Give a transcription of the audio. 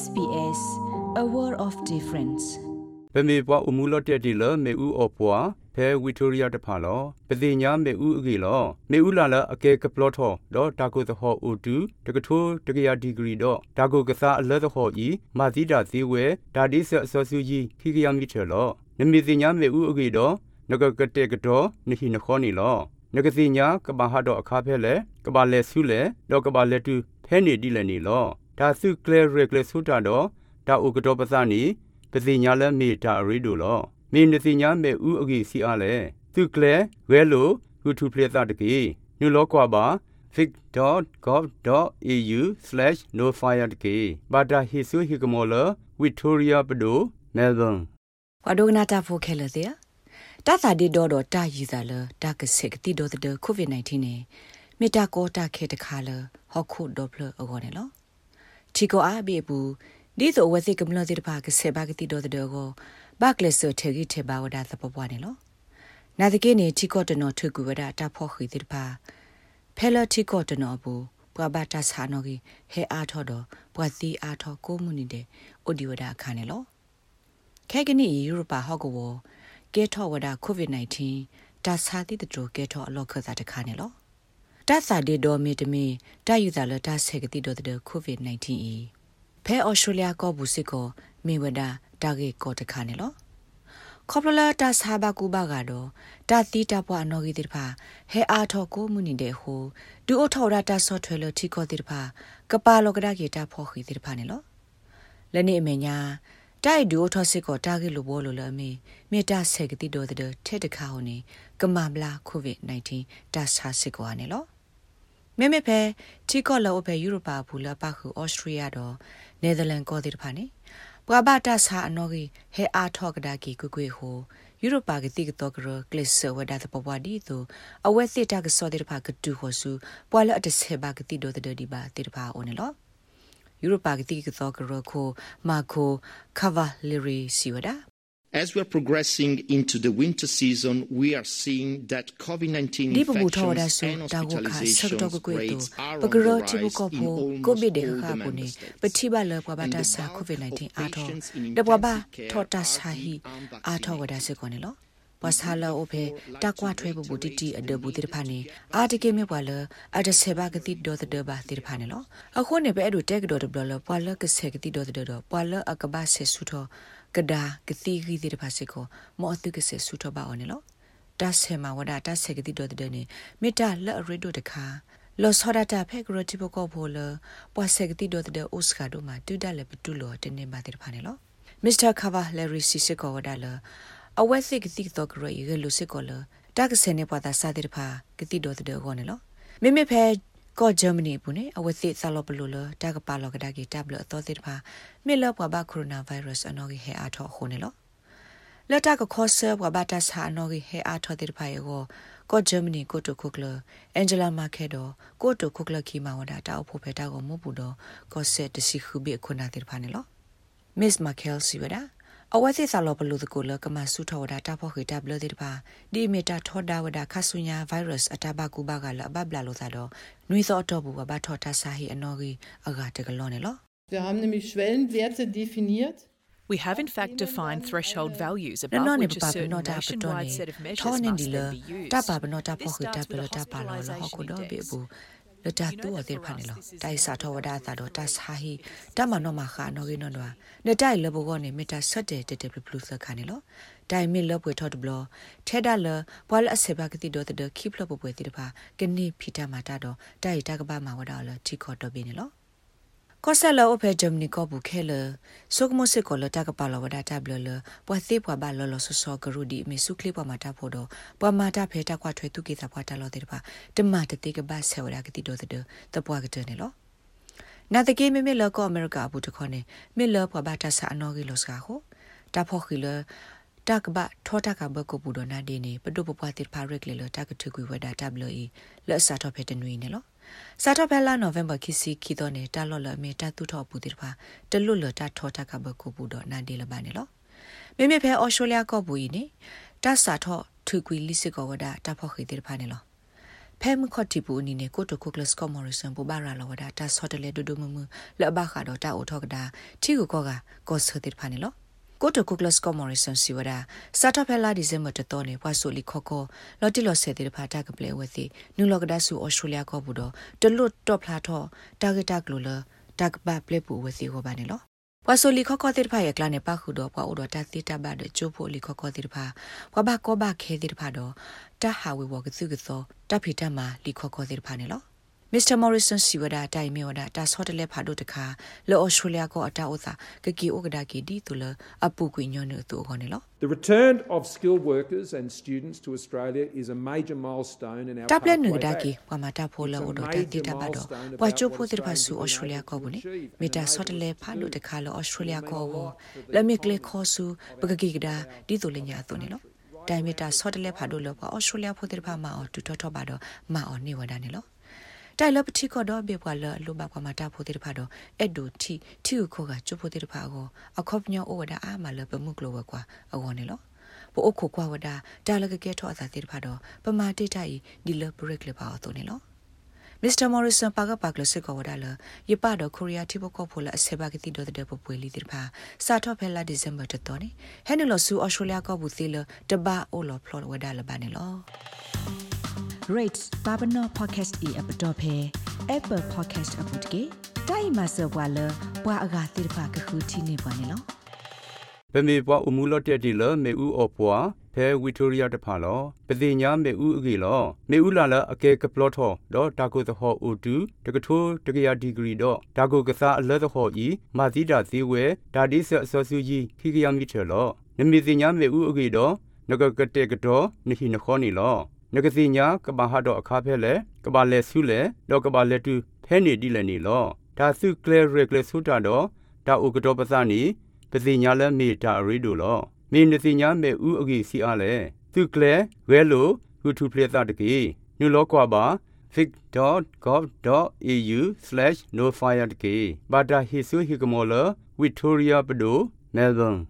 SBS a world of difference ပမေပွားအမှုလတ်တဲ့ဒီလမေဦးအပွားဖဲဝီတိုရီယာတဖာလောပတိညာမေဦးအကေလောမေဦးလာလအကေကပလော့ထောတော့တာကိုသဟောအိုတူတကထိုးတကရာဒီဂရီတော့တာကိုကစားအလဲသဟောဤမာသီတာဇီဝဲဒါဒီဆအစောစုကြီးခိကရမီထေလောနမေတိညာမေဦးအကေတော့နကကတဲ့ကတော့နိဟိနခောနီလောနဂစီညာကဘာဟာတော့အခါဖဲလေကဘာလဲဆုလေတော့ကဘာလဲတူဖဲနေတိလည်းနေလော ဒါစုကလေရကလေဆုတာတော့ဒါဥကတော့ပစနီပစီညာလဲမေတာရီတို့လောမင်းနစီညာမေဥအကြီးစီအားလဲသူကလေဝဲလိုဟူထူပလက်တာတကေညလောကွာပါ vic.gov.au/nofire တကေဘာတာဟီဆူဟီကမောလဝီတိုရီယာပဒိုမဲလ်ဘန်ဝါဒိုနာတာဖိုခဲလတဲ့တာသာဒီဒေါ်တော့တာယူစားလတာကစစ်ကတိဒေါ်တဲ့ကိုဗစ် -19 နဲ့မေတာကောတာခဲတခါလဟော့ခုဒေါပလအကောနဲ့လော ချီကိုအားဘေဘူးဒီဆိုဝစီကမလို့ဒီတပါကဆေဘာကတိဒေါ်တဲ့ကိုဘကလက်ဆထေဂီထေဘာဝဒါသပပွားနေလောနာတကေနေချီကောတနော်ထွကူဝဒတာဖော့ခီဒီတပါဖဲလချီကောတနော်ဘူးပွာဘတာဆာနော်ကြီးဟဲအားထော်တော့ပွာသီအားထော်ကိုမှုနေတဲ့အိုဒီဝဒအခါနေလောခဲကနီယူရိုပါဟော့ကောကဲထော်ဝဒကိုဗစ် -19 တာစာတိတတိုကဲထော်အလော့ခစားတခါနေလော တတ်စာဒီဒေါ်မီတမီတယူဇာလတဆေကတိဒေါ်တဲ့ကိုဗစ် -19 ဤဖဲအော်စတြေးလျကောဘူးစစ်ကိုမေဝဒတာဂေကောတခါနေလောခေါပလလာတာစာဘကူဘာကတော့တာတီတာပွားနော်ဂီတိဖာဟဲအားထော်ကိုမှုနေတဲ့ဟိုဒူအိုထော်ရတာဆော့ထွဲလတီကောတိဖာကပါလောကဒါကေတာဖော်ခီတိဖာနေလောလည်းနေအမေညာတိုက်ဒူထောစစ်ကိုတာဂက်လိုဘောလိုလအမေမေတာဆက်ကတိတော်တဲ့ထဲတခါဟိုနေကမဘလာကိုဗစ် -19 တာဆာစစ်ကိုအနေလော မေမေဖဲတီကောလောဖဲယူရိုပါဘူးလပခုဩစတြေးလျတော့နယ်သာလန်ကောတိတဖာနေပွာဘတာဆာအနော်ကြီးဟဲအားထော့ကဒါကီကွကွေဟိုယူရိုပါကတိကတော့ကရကလစ်ဆဝဒါတပပဝဒီသူအဝဲစစ်တာကစောတိတဖာကတူဟိုစုပွာလအတဆေဘာကတိတော့တဲ့ဒီပါတိတဖာအိုနေလောယူရိုပါကတိကတော့ကရခိုမာခိုခါဗာလီရီစီဝဒါ As we are progressing into the winter season, we are seeing that COVID-19 infections and hospitalizations rates are on the rise in almost all member states. ပတိပါလပဘာတာဆာ COVID-19 အာထောတဘဘာထောတာဆာဟီအာထောဝဒါစကောနေလောပစဟာလာအိုဖေတကွာထွဲပပူတီတီအဒဘူတိဖာနေအာတကေမေပွာလအဒဆေဘာကတိဒေါ်တဒဘာတိဖာနေလောအခုနေပဲအဲ့ဒူတက်ဒေါ်တဘလပွာလကဆေကတိဒေါ်တဒပွာလအကဘာဆေဆူထော ကဒါကတိဂီတိဖာစေကိုမောအတုကဆေဆူထောပါအော်နေလောတဆေမဝဒတဆေကတိဒေါ်တဒနေမေတာလက်အရစ်ဒိုတခါလောစောဒတာဖဲဂရတိဘကောဖိုလပွာဆေကတိဒေါ်တဒအိုစကာဒိုမာတူဒလည်းပတူလောတနေပါတိဖာနေလောမစ္စတာကာဗာလရီစီစကောဝဒါလအဝက်စစ်ကတိတော့ကြရရလူစစ်ကောလတက်ဆယ်နေပွားတာစားတဲ့ဖာကတိတော့တဲ့ကောနေလောမိမိဖဲ ကောဂျာမနီဘူးနေအဝက်စစ်ဆာလောပလူလတကပါလောကဒါကီတပ်လအတော်တဲ့ဖာမိလောပွားဘာကိုရိုနာဗိုင်းရပ်စ်အနော်ကြီးဟဲအားထောခုနေလောလက်တကခေါ်ဆပွားဘာတဆာအနော်ကြီးဟဲအားထောတဲ့ဖာယောကောဂျာမနီကိုတိုခုကလအန်ဂျလာမာခဲတော့ကိုတိုခုကလခီမာဝဒါတောက်ဖို့ဖဲတောက်ကိုမဟုတ်ဘူးတော့ကောဆက်တစီခုဘေခုနာတဲ့ဖာနေလောမစ်မာကယ်စီဝဒါ အဝစီဆာလောပလူတကူလကမဆုထောဝဒတာဖို့ခိတဘလတိတပါဒီမီတာထောဒါဝဒခဆုညာဗိုင်းရပ်စ်အတဘကူဘကလအဘဘလာလို့သာတော့နွေစောတော့ဘူးဘာထောတာဆာဟီအနော်ကြီးအဂါတကလောနေလော Wir haben nämlich Schwellenwerte definiert We have in fact defined threshold values above which a certain nationwide set of measures must then be used. တပါဘနောတဖို့ခိတဘလတပါလောဟခုတော့ဘေဘူးလတတူအသေးဖာနေလောတိုင်စာထောဝဒသာတော့တဆာဟီတမနောမခါနောကိနောနွာနေတိုင်လဘောကနေမီတာဆက်တဲ့တက်တက်ပလူစခါနေလောတိုင်မီလပွေထော့တဘလထဲဒါလဘွာလအစေဘကတိတော့တဲ့ခိပလပပွေတိတဖာကနိဖီတာမာတာတော့တိုင်တကပမှာဝဒါလတီခေါ်တော့ပြီနေလော ကောဆာလောအဖေဂျမနီကောဘူးခဲလဆုကမစစ်ကောလတကပါလဝဒတာဘလလပွာသေးပွာဘလောလဆဆောဂရူဒီမေဆုကလိပွာမာတာဖို့တော့ပွာမာတာဖေတာကွာထွေသူကေတာပွာတာလောတဲ့ပါတမတတိကဘဆဝရကတိတော့တဲ့တပွာကတဲ့နေလောနာတကေမေမေလောကောအမေရိကဘူးတခေါနေမေလောပွာဘတာဆာအနော်ဂီလောစကာဟိုတာဖို့ခီလတကဘထောတကဘကိုပူဒနာဒီနေပဒုပပွားတိဖာရက်လေလတကထကွေဝဒတာဘလီလက်စာတော့ဖေတနွေနေလော စာတော့ဘဲလာနိုဝင်ဘာခီစီခီတော့နေတာလော်လမေတာတူထောပူတိတပါတလွတ်လတာထောတာကဘကူပူတော့နန်ဒီလပါနေလောမိမိဖဲအော်စတြေးလျကောပူဤနေတဆာထောထူကွီလီစစ်ကောဝဒတာဖောက်ခိတိတပါနေလောဖဖဲမခော့တီပူနီနေကိုတိုကိုကလစ်ကောမော်ရီဆန်ပူဘာရာလောဝဒါတာဆော့တလေဒူဒူမမလဘခါတော့တာအိုထောကဒါချီကိုကောကကောဆတိဖာနေလော ကိုတိုကိုကလစ်ကောမော်ရီဆန်စီဝဒါစာတော့ဖဲလာဒီဇင်ဘာတတော်နေဘွားဆိုလီခောကောလော်တီလော်ဆဲတိဖာတာကပလေဝစီနူလောကဒါဆူအော်စတြေးလျကောဘူးတော့တလွတ်တော့ဖလာတော့တာဂက်တာကလိုလာတာကပါပလေပူဝစီဟောပါနေလောပဝဆိုလီခခတိဖာရဲ့ကလနဲ့ပခုတော့ပဝဒတာတိတဘတ်ချိုးဖို့လီခခတိဖာပဘကောဘခဲတိဖာတော့တဟာဝေဝကစုကသောတဖီတမလီခခတိဖာနေလော မစ္စတာမော်ရီဆန်စီဝဒါတိုင်မီဝဒါတာဆော့တလက်ဖာဒိုတခါလောအော်စတြေးလျကိုအတာဥသာကကီအိုကဒါကီဒီတူလအပူကွညွနူတူခေါနေလော The return of skilled workers and students to Australia is a major milestone in our တပ်လက်နုဒါကီပမာတာဖိုလောဒိုတာတီတာဘတော့ပွာချိုဖိုတိဖာဆူအော်စတြေးလျကိုဘူးနေမီတာဆော့တလက်ဖာဒိုတခါလောအော်စတြေးလျကိုဟောလမီကလေခေါ်ဆူပကကီကဒါဒီတူလညာတူနေလောတိုင်မီတာဆော့တလက်ဖာဒိုလောအော်စတြေးလျဖိုတိဖာမာအော်တူထောထောပါတော့မာအော်နေဝဒါနေလော တိုင်လပတိကတော့ဘေပွာလလိုဘကွာမတာဖိုတိတဖာတော့အဲ့ဒိုတီတီကိုကချိုဖိုတိတဖာကိုအခေါပညောအိုဝဒအာမလပမှုကလောကွာအဝနေလောပိုအခုကွာဝဒတာလကကဲထောအသာတိတဖာတော့ပမာတိတိုင်ဒီလဘရက်လေပါတော့နေလောမစ္စတာမော်ရီဆန်ပါကပါကလစစ်ကောဝဒါလယပတော့ကိုရီးယားတိဘကောဖိုလာအဆေဘကတိတော့တဲ့ပပွေလီတိဖာစာတော့ဖဲလာဒီဇင်ဘာတတော်နေဟဲနလဆူအော်စတြေးလျကောဘူးသေးလတဘာအိုလောဖလော်ဝဒါလဘာနေလော rates babano podcast e app dot phe apple podcast app တကေတိုင်မဆောဘွာလဘွာအဂါတိဖာကခုတီနေပါနေလောပမေပွားအမှုလော့တက်တီလမေဦးအော်ပွားဖဲဝီတိုရီယာတဖာလောပတိညာမေဦးအကေလောမေဦးလာလအကေကပလော့ထောဒေါ်တာကိုသဟောအိုတူတကထိုးတကရာဒီဂရီတော့တာကိုကစားအလဲသဟောဤမာသီတာဇီဝဲဒါဒီဆအစောစုကြီးခိကရမီထေလောနမီတိညာမေဦးအကေတော့နဂကတဲ့ကတော့နိဟိနခောနီလော နဂစီညာကဘာဟာတော့အခါဖဲလေကဘာလဲဆုလေတော့ကဘာလဲတူဖဲနေတိလည်းနေလောဒါစုကလေရကလေဆုတာတော့ဒါဥကတော့ပစနီပစီညာလဲမေတာရီတို့လောမင်းနစီညာမေဥအကြီးစီအားလေသူကလေဝဲလိုဟူထူပလက်တာတကေညလောကွာပါ vic.gov.au/nofire တကေဘာတာဟီဆူဟီကမောလ Victoria Pado Melbourne